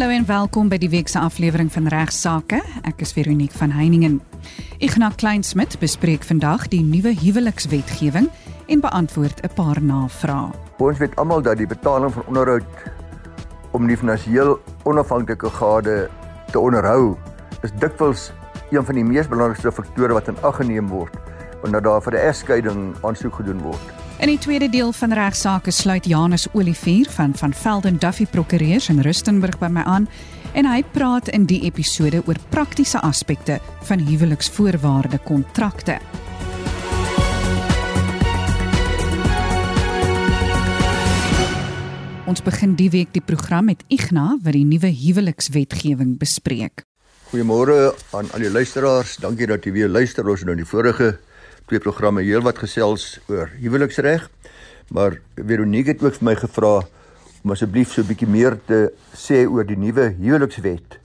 Hallo en welkom by die week se aflewering van Regsake. Ek is Veronique van Heiningen. Ignas Kleinsmid bespreek vandag die nuwe huwelikswetgewing en beantwoord 'n paar navrae. Ons weet almal dat die betaling van onderhoud om die finansiëel onafhanklike gade te onderhou is dikwels een van die mees belangrikste faktore wat in ag geneem word wanneer daar vir 'n egskeiding aansoek gedoen word. In die tweede deel van regsaake sluit Janus Olivier van van Velden Duffy Prokureurs in Rustenburg by my aan en hy praat in die episode oor praktiese aspekte van huweliksvoorwaarde kontrakte. Ons begin die week die program met Igna wat die nuwe huwelikswetgewing bespreek. Goeiemôre aan al die luisteraars. Dankie dat jy weer luister. Ons nou die vorige twee programme heelwat gesels oor huweliksreg. Maar Veronique het ook vir my gevra om asseblief so 'n bietjie meer te sê oor die nuwe huwelikswet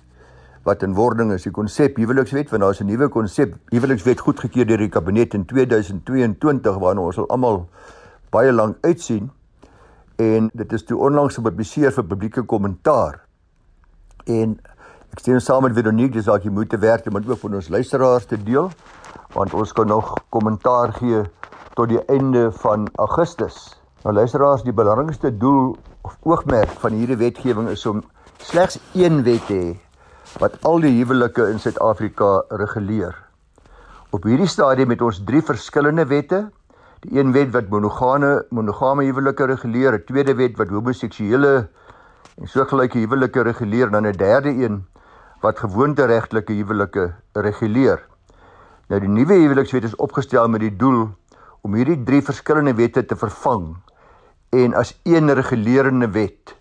wat in wording is, die konsep huwelikswet, want daar is 'n nuwe konsep huwelikswet goedgekeur deur die kabinet in 2022 waarna ons al almal baie lank uitsien en dit is toe onlangs gepubliseer vir publieke kommentaar. En ek sien saam met Veronique dis dalk jy moet te werk om dit ook vir ons luisteraars te deel want ons kan nog kommentaar gee tot die einde van Augustus. Nou luisteraars, die belangrikste doel of oogmerk van hierdie wetgewing is om slegs een wet te hê wat al die huwelike in Suid-Afrika reguleer. Op hierdie stadium het ons drie verskillende wette. Die een wet wat monogame monogame huwelike reguleer, 'n tweede wet wat homoseksuele en soortgelyke huwelike reguleer, dan 'n derde een wat gewoonteregtelike huwelike reguleer. Nou die nuwe huwelikswet is opgestel met die doel om hierdie drie verskillende wette te vervang en as een regulerende wet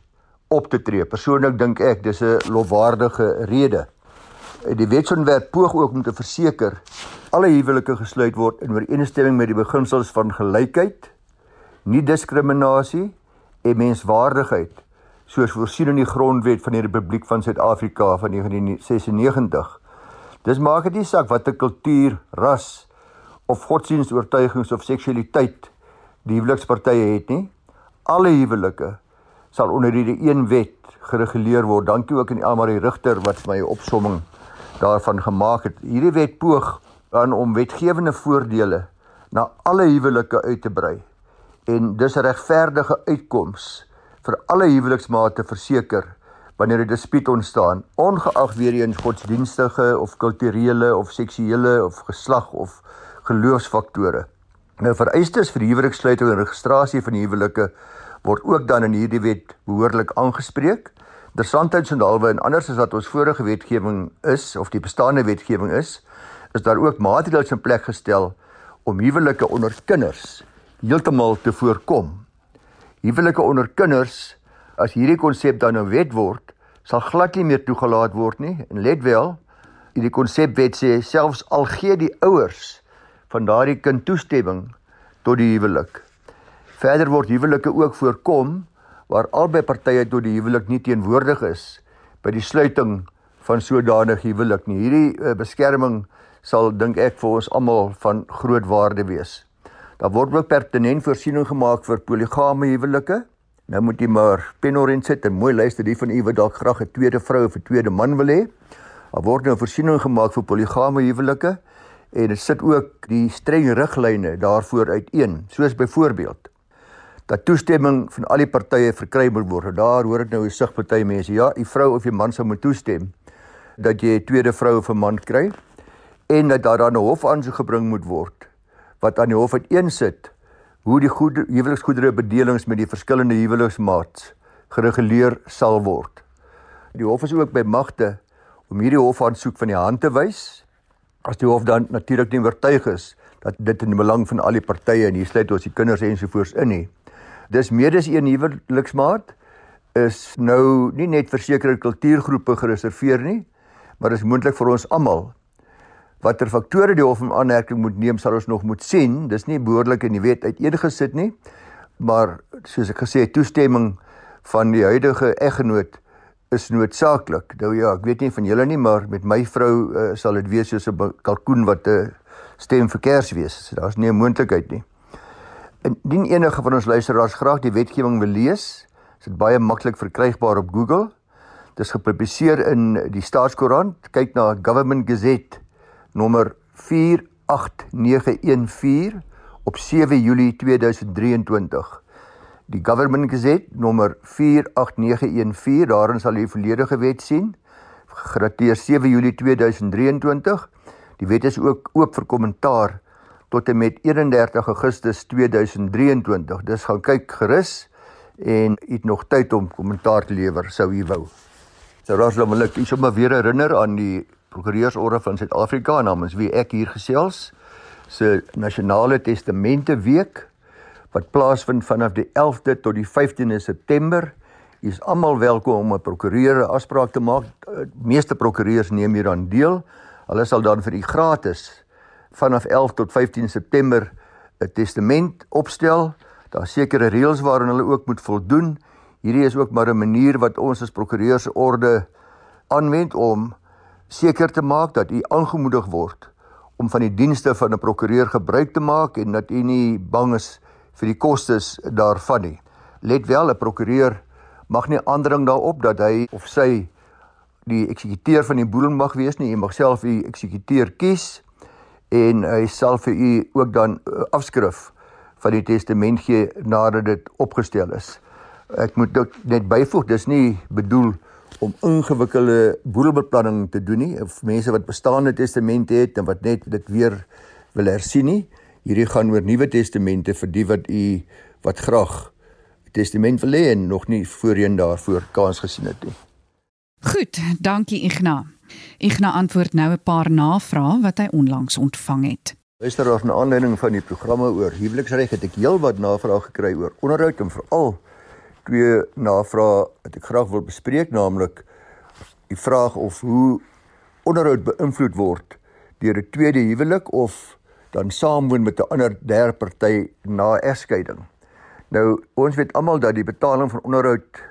op te tree. Persoonlik dink ek dis 'n lofwaardige rede. Die wetsontwerp poog ook om te verseker alle huwelike gesluit word in ooreenstemming met die beginsels van gelykheid, nie diskriminasie en menswaardigheid soos voorsien in die grondwet van die Republiek van Suid-Afrika van 1996 Dis maak dit nie saak watter kultuur, ras of godsdienstoortuigings of seksualiteit die huwelikspartye het nie. Alle huwelike sal onder hierdie een wet gereguleer word. Dankie ook aan Almarie Rigter wat my opsomming daarvan gemaak het. Hierdie wet poog aan om wetgewende voordele na alle huwelike uit te brei en dis 'n regverdige uitkoms vir alle huweliksmate verseker wanneer 'n dispuut ontstaan, ongeag weer eens godsdienstige of kulturele of seksuele of geslag of geloofsfaktore. Nou vereistes vir huweliksluiting en registrasie van huwelike word ook dan in hierdie wet behoorlik aangespreek. Interessantheid sou dalwe en anders as wat ons vorige wetgewing is of die bestaande wetgewing is, is daar ook maatreëls in plek gestel om huwelike onder kinders heeltemal te voorkom. Huwelike onder kinders as hierdie konsep dan 'n wet word, sal glad nie meer toegelaat word nie. En let wel, hierdie konsepwet sê selfs al gee die ouers van daardie kind toestemming tot die huwelik. Verder word huwelike ook voorkom waar albei partye tot die huwelik nie teenwoordig is by die sluiting van sodanige huwelik nie. Hierdie uh, beskerming sal dink ek vir ons almal van groot waarde wees. Daar word ook pertinent voorsiening gemaak vir poligame huwelike Nou moet jy maar penorin sit en mooi luister die van u wat dalk graag 'n tweede vrou of 'n tweede man wil hê. Daar word nou voorsiening gemaak vir poligame huwelike en dit sit ook die streng riglyne daarvoor uiteen, soos byvoorbeeld dat toestemming van al die partye verkry moet word. Daar hoor ek nou 'n sig party mense, ja, u vrou of u man sou moet toestem dat jy 'n tweede vrou of 'n man kry en dat daar dan 'n hof aansoek gebring moet word wat aan die hof uiteensit hoe die goede huweliksgoedere bedelings met die verskillende huweliksmaats gereguleer sal word. Die hof is ook by magte om hierdie hofaansoek van die hand te wys as die hof dan natuurlik nie oortuig is dat dit in die belang van al die partye en hier sluit ons die kinders ensovoorts in nie. Dis medes een huweliksmaat is nou nie net vir sekere kultuurgroepe gereserveer nie, maar is moontlik vir ons almal watter faktore die hof in aanmerking moet neem sal ons nog moet sien. Dis nie behoorlik in die wet uiteengesit nie. Maar soos ek gesê het, toestemming van die huidige eggenoot is noodsaaklik. Nou ja, ek weet nie van julle nie, maar met my vrou uh, sal dit wees soos 'n kalkoen wat 'n uh, stem vir kers wees. So, Daar's nie 'n moontlikheid nie. Indien enige van ons luisteraars graag die wetgewing wil lees, is dit baie maklik verkrygbaar op Google. Dit is gepubliseer in die Staatskoerant. Kyk na Government Gazette nommer 48914 op 7 Julie 2023. Die Government Gazette nommer 48914, daarin sal die volledige wet sien, gedateer 7 Julie 2023. Die wet is ook oop vir kommentaar tot en met 31 Augustus 2023. Dis gaan kyk gerus en het nog tyd om kommentaar te lewer sou u wou. So Roslo wil ek sommer weer herinner aan die Prokureursorde van Suid-Afrika namens wie ek hier gesels se Nasionale Testamente Week wat plaasvind vanaf die 11de tot die 15de September. U is almal welkom om 'n prokureur 'n afspraak te maak. Die meeste prokureurs neem hieraan deel. Hulle sal dan vir u gratis vanaf 11 tot 15 September 'n testament opstel. Daar sekerre reëls waaraan hulle ook moet voldoen. Hierdie is ook maar 'n manier wat ons as prokureursorde aanwend om seker te maak dat u aangemoedig word om van die dienste van 'n prokureur gebruik te maak en dat u nie bang is vir die kostes daarvan nie. Let wel, 'n prokureur mag nie aandring daarop dat hy of sy die eksekuteur van die boedel mag wees nie. Jy mag self die eksekuteur kies en hy sal vir u ook dan eh, afskrif van die testament gee nadat dit opgestel is ek moet ook net byvoeg dis nie bedoel om ingewikkelde boedelbeplanning te doen nie of mense wat bestaande testamente het en wat net dit weer wil hersien nie. Hierdie gaan oor nuwe testamente vir die wat u wat graag testament wil hê en nog nie voorheen daarvoor kans gesien het nie. Goed dankie Igna. Igna antwoord nou 'n paar navrae wat hy onlangs ontvang het. Luister af na aanleiding van die programme oor huweliksreg het ek heelwat navrae gekry oor onderhoud en veral twee navrae wat ek graag wil bespreek, naamlik die vraag of hoe onderhoud beïnvloed word deur 'n tweede huwelik of dan saamwoon met 'n ander derde party na egskeiding. Nou, ons weet almal dat die betaling van onderhoud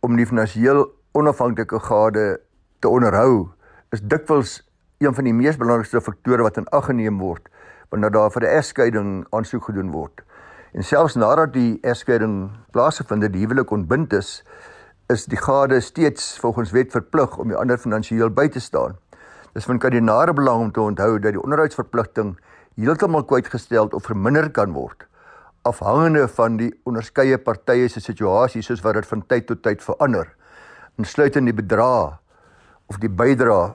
om die finansiëel onafhanklike gade te onderhou is dikwels een van die mees belangrikste faktore wat in ag geneem word wanneer daar vir 'n egskeiding aansoek gedoen word. En selfs nadat die egskeiding plaasgevind het, die huwelik ontbind is, is die gade steeds volgens wet verplig om die ander finansiëel by te staan. Dis van kardinale belang om te onthou dat die onderhoudsverpligting heeltemal kwytgestel of verminder kan word afhangende van die onderskeie partye se situasie soos wat dit van tyd tot tyd verander. Insluitend die bedrag of die bydrae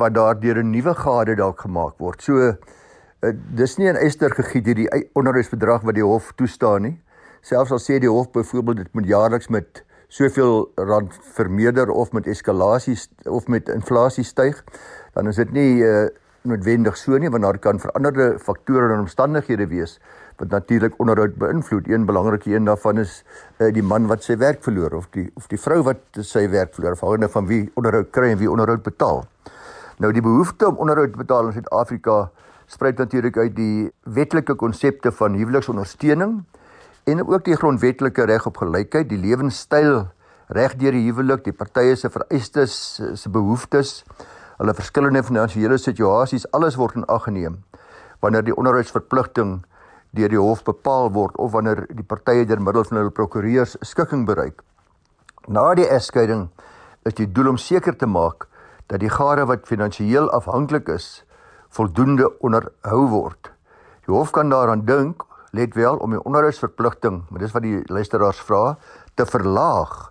wat daardeur 'n nuwe gade dalk gemaak word. So uh, dis nie 'n eister gegiet hierdie onderhoudsbedrag wat die hof toestaan nie. Selfs al sê die hof byvoorbeeld dit moet jaarliks met soveel rand vermeerder of met eskalasie of met inflasie styg, dan is dit nie uh, noodwendig so nie want daar kan veranderde faktore en omstandighede wees wat natuurlik onderhoud beïnvloed. Een belangrike een daarvan is uh, die man wat sy werk verloor of die of die vrou wat sy werk verloor, afhangende van wie onderhoud kry en wie onderhoud betaal. Nou die behoefte om onderhoud te betaal in Suid-Afrika spruit natuurlik uit die wetlike konsepte van huweliksondersteuning en ook die grondwetlike reg op gelykheid, die lewenstyl reg deur die huwelik, die partye se vereistes, se behoeftes, hulle verskillende finansiële situasies, alles word in ag geneem wanneer die onderhoudsverpligting deur die hof bepaal word of wanneer die partye deur middel van hulle prokureurs skikking bereik. Na die egskeiding is die doel om seker te maak dat die gade wat finansiëel afhanklik is, voldoende onderhou word. Die hof kan daaraan dink, let wel om die onderhoudsverpligting, maar dis wat die luisteraars vra, te verlaag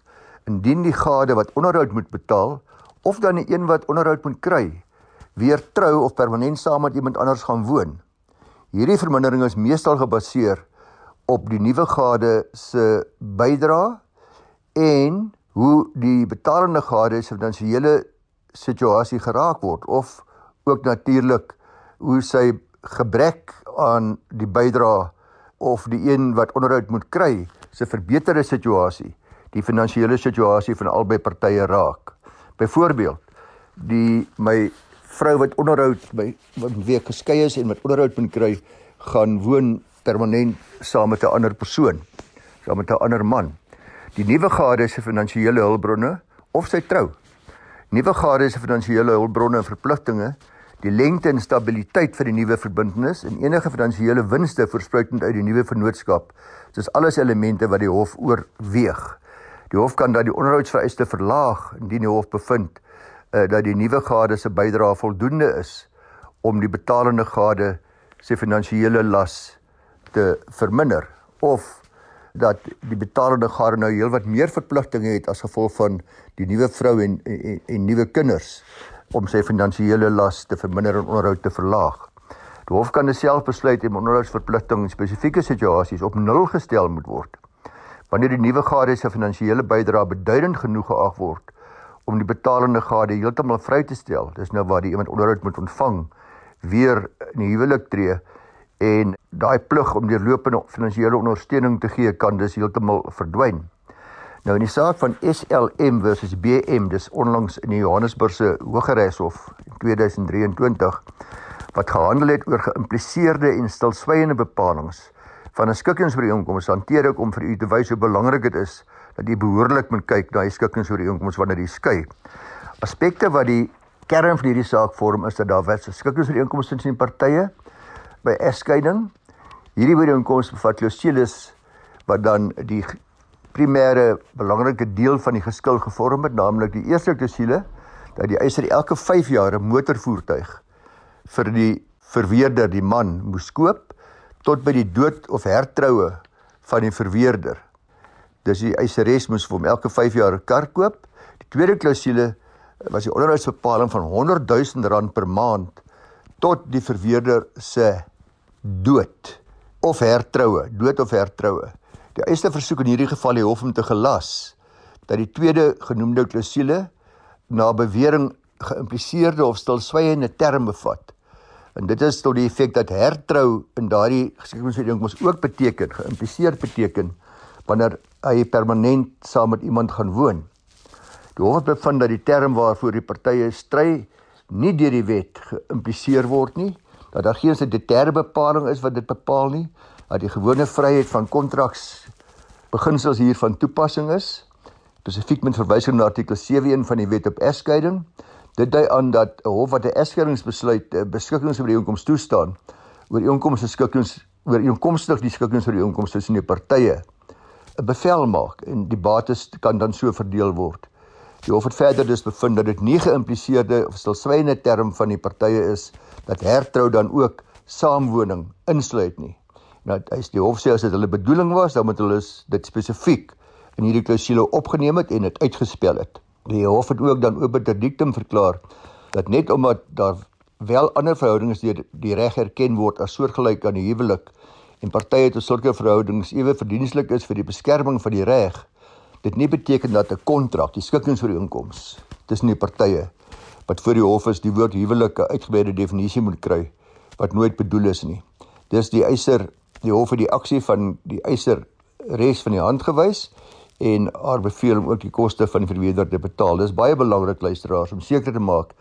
indien die gade wat onderhoud moet betaal of dan die een wat onderhoud moet kry, weer trou of permanent saam met iemand anders gaan woon. Hierdie vermindering is meestal gebaseer op die nuwe gade se bydrae en hoe die betalende gade se finansiële situasie geraak word of ook natuurlik hoe sy gebrek aan die bydrae of die een wat onderhoud moet kry se verbeterde situasie die finansiële situasie van albei partye raak. Byvoorbeeld, die my vrou wat onderhoud by wat weer geskei is en wat onderhoud moet kry, gaan woon permanent saam met 'n ander persoon, saam met 'n ander man. Die nuwe gade se finansiële hulpbronne of sy trou. Nuwe gade se finansiële hulpbronne en verpligtinge die lengte en stabiliteit van die nuwe verbintenis en enige finansiële winste voorspruitend uit die nuwe vennootskap. Dis alles elemente wat die hof oorweeg. Die hof kan dan die onderhoudsvereiste verlaag indien die hof bevind uh, dat die nuwe gade se bydrae voldoende is om die betalende gade se finansiële las te verminder of dat die betalende gade nou heelwat meer verpligtinge het as gevolg van die nuwe vrou en en, en nuwe kinders om sy finansiële las te verminder en onderhoud te verlaag. Die hof kan self besluit om onderhoudsverpligtinge in spesifieke situasies op nul gestel moet word. Wanneer die nuwe gade se finansiële bydrae beduidend genoeg geag word om die betalende gade heeltemal vry te stel, dis nou waar die iemand onderhoud moet ontvang weer in die huwelik tree en daai plig om deurlopende finansiële ondersteuning te gee kan dus heeltemal verdwyn. Nou in die saak van SLM versus BM dis onlangs in die Johannesburgse Hooggeregshof in 2023 wat gehandel het oor geïmpliseerde en stilswygende bepalinge van 'n skikkingsooreenkoms hanteer ek om vir u te wys hoe belangrik dit is dat u behoorlik moet kyk na die skikkingsooreenkoms wanneer jy skei. Aspekte wat die kern van hierdie saak vorm is dat daar wet skikkingsooreenkomste tussen die partye by egskeiding. Hierdie ooreenkoms bevat klausules wat dan die primêre belangrike deel van die geskil gevorm het, naamlik die eerste klousule dat die eiser elke 5 jaar 'n motorvoertuig vir die verweerder, die man, moes koop tot by die dood of hertroue van die verweerder. Dis die eiseres moes vir hom elke 5 jaar 'n kar koop. Die tweede klousule was die onderhoudsbepaling van 100 000 rand per maand tot die verweerder se dood of hertroue, dood of hertroue. Die eerste versoek in hierdie geval die hof om te gelas dat die tweede genoemde klousule na bewering geïmpliseerde of stilswygende term bevat. En dit is tot die effek dat hertrou in daardie geskiedenisding mos ook beteken, geïmpliseerd beteken wanneer hy permanent saam met iemand gaan woon. Die hof het bevind dat die term waarvoor die partye stry nie deur die wet geïmpliseer word nie, dat daar geen deterbepaling is wat dit bepaal nie, dat die gewone vryheid van kontraks beginsels hier van toepassing is, spesifiek met verwysing na artikel 7 van die wet op egskeiding. Dit dui aan dat 'n hof wat 'n egskeidingsbesluit beskikings oor die inkomste toestaan, oor die inkomste skikkings oor inkomstig die skikkings oor die inkomste tussen die partye 'n bevel maak en die bates kan dan so verdeel word. Die hof het verder dus bevind dat dit nie geïmpliseerde of stilswygende term van die partye is dat hertrou dan ook saamwoning insluit nie. Nou as die hof sê as dit hulle bedoeling was, dan moet hulle dit spesifiek in hierdie klousule opgeneem het en dit uitgespel het. Die hof het ook dan oop interdiktum verklaar dat net omdat daar wel ander verhoudings deur die reg erken word as soortgelyk aan die huwelik en partye tot sulke verhoudings ewe verdienslik is vir die beskerming van die reg, dit nie beteken dat 'n kontrak, die skikkingsooreenkoms tussen die partye wat voor die hof is die woord huwelik 'n uitgebreide definisie moet kry wat nooit bedoel is nie. Dis die eiser, die hof het die aksie van die eiser res van die hand gewys en haar beveel om ook die koste van die verweerder te betaal. Dis baie belangrik luisteraars om seker te maak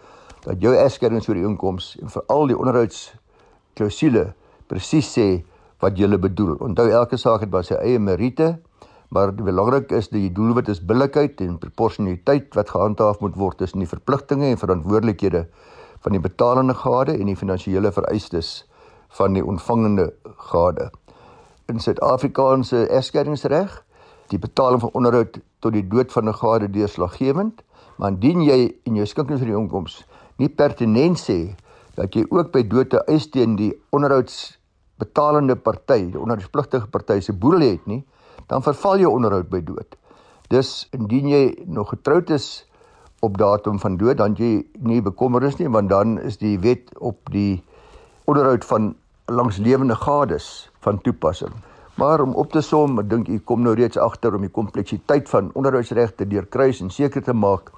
dat jou egskeiingsooreenkoms en veral die onderhouds klousule presies sê wat jy bedoel. Onthou elke saak het sy eie meriete Maar die belangrik is die doelwit is billikheid en proporsionaliteit wat gehandhaaf moet word tussen die verpligtinge en verantwoordelikhede van die betalende gade en die finansiële vereistes van die ontvangende gade. In Suid-Afrikaanse egskeidingsreg, die betaling van onderhoud tot die dood van 'n gade deurslaggewend, maar indien jy in jou skinkingsreënkoms nie pertinent sê dat jy ook by dood 'n eis teen die onderhoudsbetalende party, die onderhoudspligtige party se boedel het nie, dan verval jou onderhoud by dood. Dus indien jy nog getroud is op datum van dood, dan jy nie bekommernis nie want dan is die wet op die onderhoud van langslewende gades van toepassing. Maar om op te som, ek dink u kom nou reeds agter om die kompleksiteit van onderhoudsregte deurkruis en seker te maak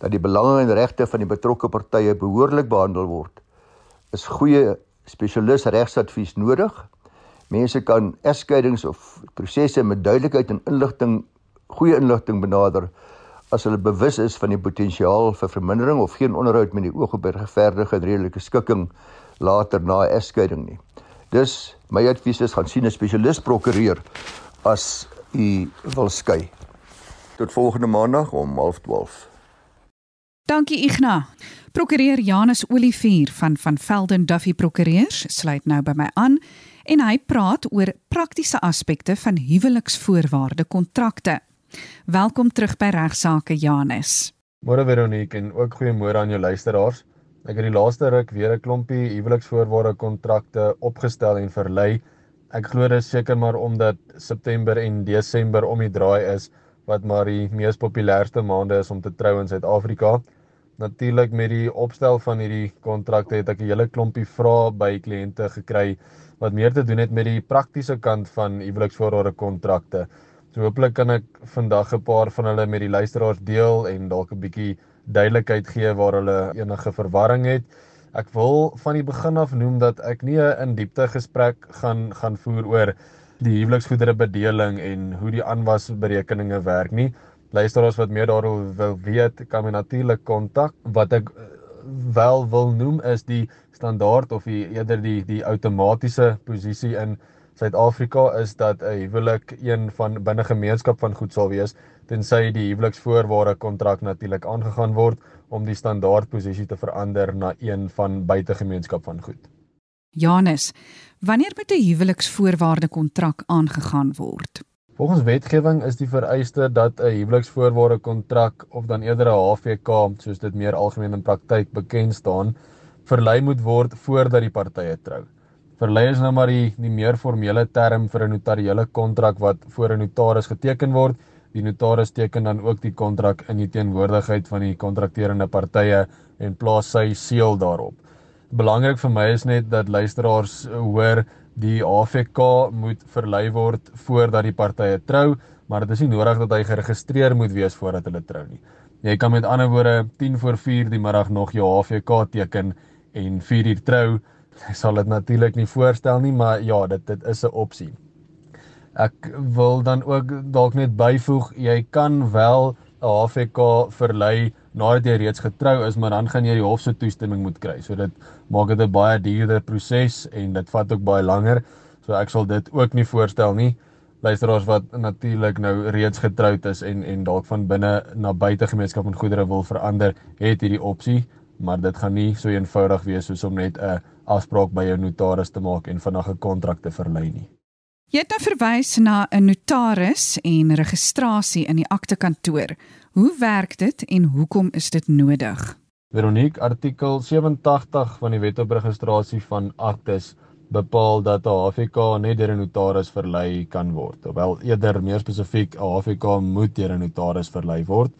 dat die belange en regte van die betrokke partye behoorlik behandel word. Is goeie spesialis regsadvies nodig Mense kan egskeidings of prosesse met duidelikheid en inligting, goeie inligting benader as hulle bewus is van die potensiaal vir vermindering of geen onderhoud met die oog op regverdige en redelike skikking later na egskeiding nie. Dus my advies is gaan sien 'n spesialis prokureur as u wil skei. Tot volgende maandag om 12:30. Dankie Ignas. Prokureur Janus Olivier van van Velden Duffy Prokureurs sluit nou by my aan en hy praat oor praktiese aspekte van huweliksvoorwaarde kontrakte. Welkom terug by Regsake Janus. Môre Veronique en ook goeiemôre aan jou luisteraars. Ek het die laaste ruk weer 'n klompie huweliksvoorwaarde kontrakte opgestel en verlei. Ek glo dit seker maar omdat September en Desember om die draai is wat maar die mees populairste maande is om te trou in Suid-Afrika. Natuurlik met die opstel van hierdie kontrakte het ek 'n hele klompie vrae by kliënte gekry wat meer te doen het met die praktiese kant van huweliksvoorwaarde kontrakte. So hooplik kan ek vandag 'n paar van hulle met die luisteraars deel en dalk 'n bietjie duidelikheid gee waar hulle enige verwarring het. Ek wil van die begin af noem dat ek nie 'n in diepte gesprek gaan gaan voer oor die huweliksgoedere bedeling en hoe die aanwasberekeninge werk nie luisteraars wat meer daaroor wil weet, kan my natuurlik kontak. Wat ek wel wil noem is die standaard of die eerder die die outomatiese posisie in Suid-Afrika is dat 'n huwelik een van binne gemeenskap van goed sal wees tensy die huweliksvoorwaarde kontrak natuurlik aangegaan word om die standaard posisie te verander na een van buitegemeenskap van goed. Janus, wanneer moet 'n huweliksvoorwaarde kontrak aangegaan word? Volgens wetgewing is die vereiste dat 'n huweliksvoorwaarde kontrak of dan eerder 'n HVK, soos dit meer algemeen in praktyk bekend staan, verlei moet word voordat die partye trou. Verlei is nou maar die die meer formele term vir 'n notariële kontrak wat voor 'n notaris geteken word. Die notaris teken dan ook die kontrak in die teenwoordigheid van die kontrakterende partye en plaas sy seël daarop. Belangrik vir my is net dat luisteraars hoor die AVK moet verlei word voordat die partye trou, maar dit is nie nodig dat hy geregistreer moet wees voordat hulle trou nie. Jy kan met ander woorde 10 voor 4 die middag nog jou AVK teken en 4 uur trou. Ek sal dit natuurlik nie voorstel nie, maar ja, dit dit is 'n opsie. Ek wil dan ook dalk net byvoeg, jy kan wel 'n AVK verlei nadat jy reeds getrou is, maar dan gaan jy die hof se toestemming moet kry. So dit maak dit 'n baie duurder proses en dit vat ook baie langer. So ek sal dit ook nie voorstel nie. Luisteraars wat natuurlik nou reeds getroud is en en dalk van binne na buite gemeenskap en goedere wil verander, het hierdie opsie, maar dit gaan nie so eenvoudig wees soos om net 'n afspraak by jou notaris te maak en vanaand 'n kontrak te verlei nie. Jy het nou verwys na 'n notaris en registrasie in die aktekantoor. Hoe werk dit en hoekom is dit nodig? Veronique artikel 87 van die Wet op Registrasie van Aktes bepaal dat 'n HVK net deur 'n notaris verlei kan word. Ofwel eerder meer spesifiek 'n HVK moet deur 'n notaris verlei word.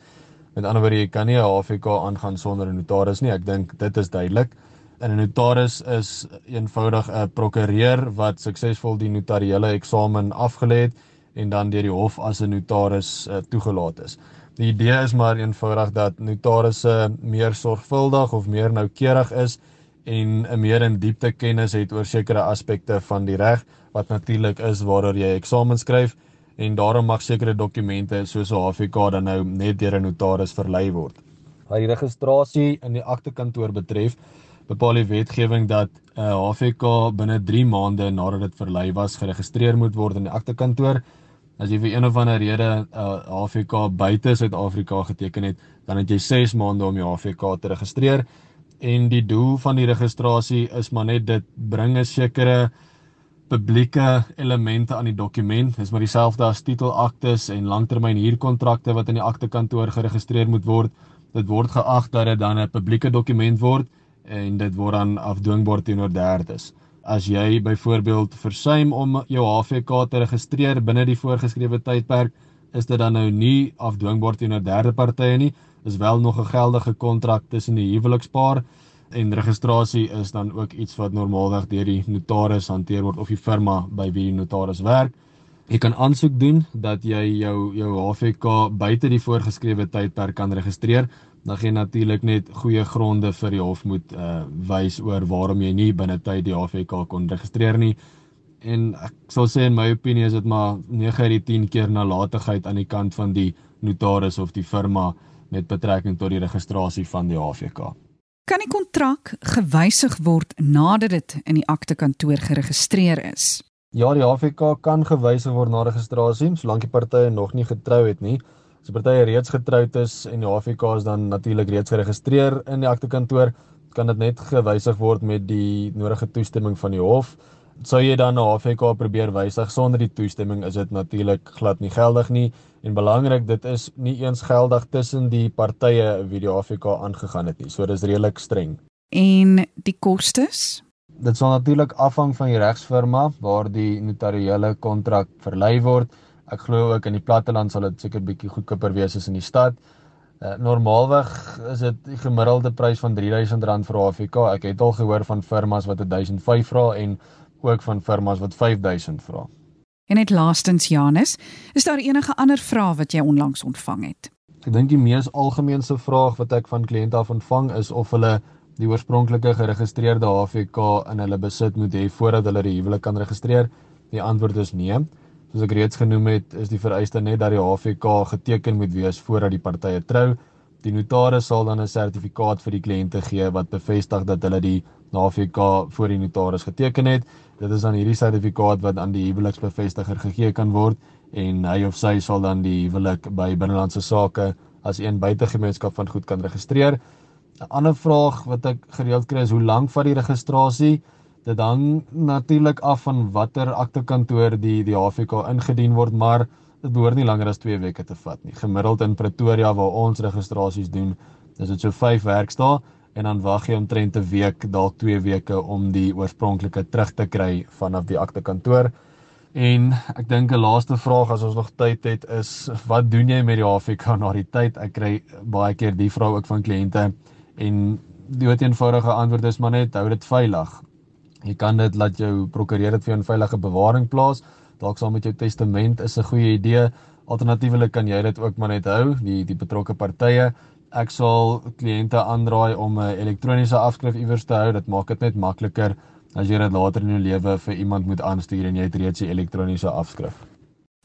Met ander woorde, jy kan nie 'n HVK aangaan sonder 'n notaris nie. Ek dink dit is duidelik. 'n notaris is eenvoudig 'n prokureur wat suksesvol die notariële eksamen afgelê het en dan deur die hof as 'n notaris uh, toegelaat is. Die idee is maar eenvoudig dat notarisse meer sorgvuldig of meer noukeurig is en 'n meer in diepte kennis het oor sekere aspekte van die reg wat natuurlik is waaroor jy eksamen skryf en daarom mag sekere dokumente soos 'n HVK dan nou net deur 'n notaris verlei word. Wat die registrasie in die aktekantoor betref, bepaal die wetgewing dat 'n HVK binne 3 maande nadat dit verlei was geregistreer moet word in die aktekantoor as jy vir een of ander rede 'n uh, HVK buite Suid-Afrika geteken het, dan het jy 6 maande om jou HVK te registreer en die doel van die registrasie is maar net dit bring 'n sekere publieke elemente aan die dokument. Dit is maar dieselfde as titelaktes en langtermyn huurkontrakte wat in die aktekantoor geregistreer moet word. Dit word geag dat dit dan 'n publieke dokument word en dit word dan afdwingbaar teenoor derdes as jy byvoorbeeld versuim om jou HVK te registreer binne die voorgeskrewe tydperk, is dit dan nou nie afdwingbaar teenoor derde partye nie. Is wel nog 'n geldige kontrak tussen die huwelikspaar en registrasie is dan ook iets wat normaalweg deur die notaris hanteer word of die firma by wie die notaris werk. Jy kan aansoek doen dat jy jou jou HVK buite die voorgeskrewe tydperk kan registreer dan gee natuurlik net goeie gronde vir die hof moet uh wys oor waarom jy nie binne tyd die HVK kon registreer nie. En ek sal sê in my opinie is dit maar 9 uit die 10 keer nalatigheid aan die kant van die notaris of die firma met betrekking tot die registrasie van die HVK. Kan die kontrak gewysig word nadat dit in die aktekantoor geregistreer is? Ja, die HVK kan gewysig word na registrasie, solank die partye nog nie getrou het nie. As die partye reeds getroud is en die HVK is dan natuurlik reeds geregistreer in die aktekantoor, kan dit net gewysig word met die nodige toestemming van die hof. Sou jy dan na HVK probeer wysig sonder die toestemming is dit natuurlik glad nie geldig nie en belangrik dit is nie eens geldig tussen die partye wie die HVK aangegaan het nie. So dis redelik streng. En die kostes? Dit sal natuurlik afhang van die regsfirma waar die notariële kontrak verlei word. Ek glo ook in die platteland sal dit seker bietjie goedkoper wees as in die stad. Uh, normaalweg is dit die gemiddelde prys van R3000 vir AFK. Ek het al gehoor van firmas wat 1005 vra en ook van firmas wat 5000 vra. En net laastens Janus, is daar enige ander vrae wat jy onlangs ontvang het? Ek dink die mees algemeenste vraag wat ek van kliënte af ontvang is of hulle die oorspronklike geregistreerde HVK in hulle besit moet hê voordat hulle die huwelik kan registreer. Die antwoord is nee. Soos ek reeds genoem het, is die vereiste net dat die HVK geteken moet wees voordat die partye trou. Die notaris sal dan 'n sertifikaat vir die kliënte gee wat bevestig dat hulle die HVK voor die notaris geteken het. Dit is dan hierdie sertifikaat wat aan die huweliksbevestiger gegee kan word en hy of sy sal dan die huwelik by binnelandse sake as een buitegemeenskap van goed kan registreer. 'n Ander vraag wat ek gereeld kry is hoe lank vat die registrasie? Dit hang natuurlik af van watter aktekantoor die die HVK ingedien word, maar dit behoort nie langer as 2 weke te vat nie. Gemiddeld in Pretoria waar ons registrasies doen, is dit so 5 werkdae en dan wag jy omtrent 'n week, dalk 2 weke om die oorspronklike terug te kry vanaf die aktekantoor. En ek dink 'n laaste vraag as ons nog tyd het is wat doen jy met die HVK na die tyd? Ek kry baie keer die vraag ook van kliënte en die eenvoudige antwoord is maar net hou dit veilig. Jy kan dit laat jou prokureur dit vir jou in veilige bewaring plaas. Dalk saam met jou testament is 'n goeie idee. Alternatiefelik kan jy dit ook maar net hou, die die betrokke partye. Ek sal kliënte aanraai om 'n elektroniese afskrif iewers te hou. Dit maak dit net makliker as jy dit later in jou lewe vir iemand moet aanstuur en jy het reeds 'n elektroniese afskrif.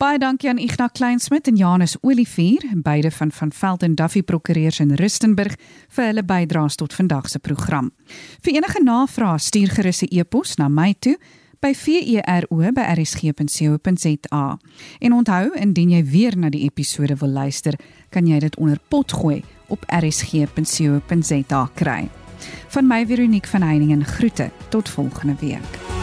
Baie dankie aan Ignas Kleinsmid en Janus Olivier, beide van van Velden Duffy Prokureurs in Rustenburg vir hulle bydraes tot vandag se program. Vir enige navrae stuur gerus 'n e-pos na my toe by vero@rsg.co.za. En onthou, indien jy weer na die episode wil luister, kan jy dit onder pot gooi op rsg.co.za kry. Van my Veronique van Heiningen groete tot volgende week.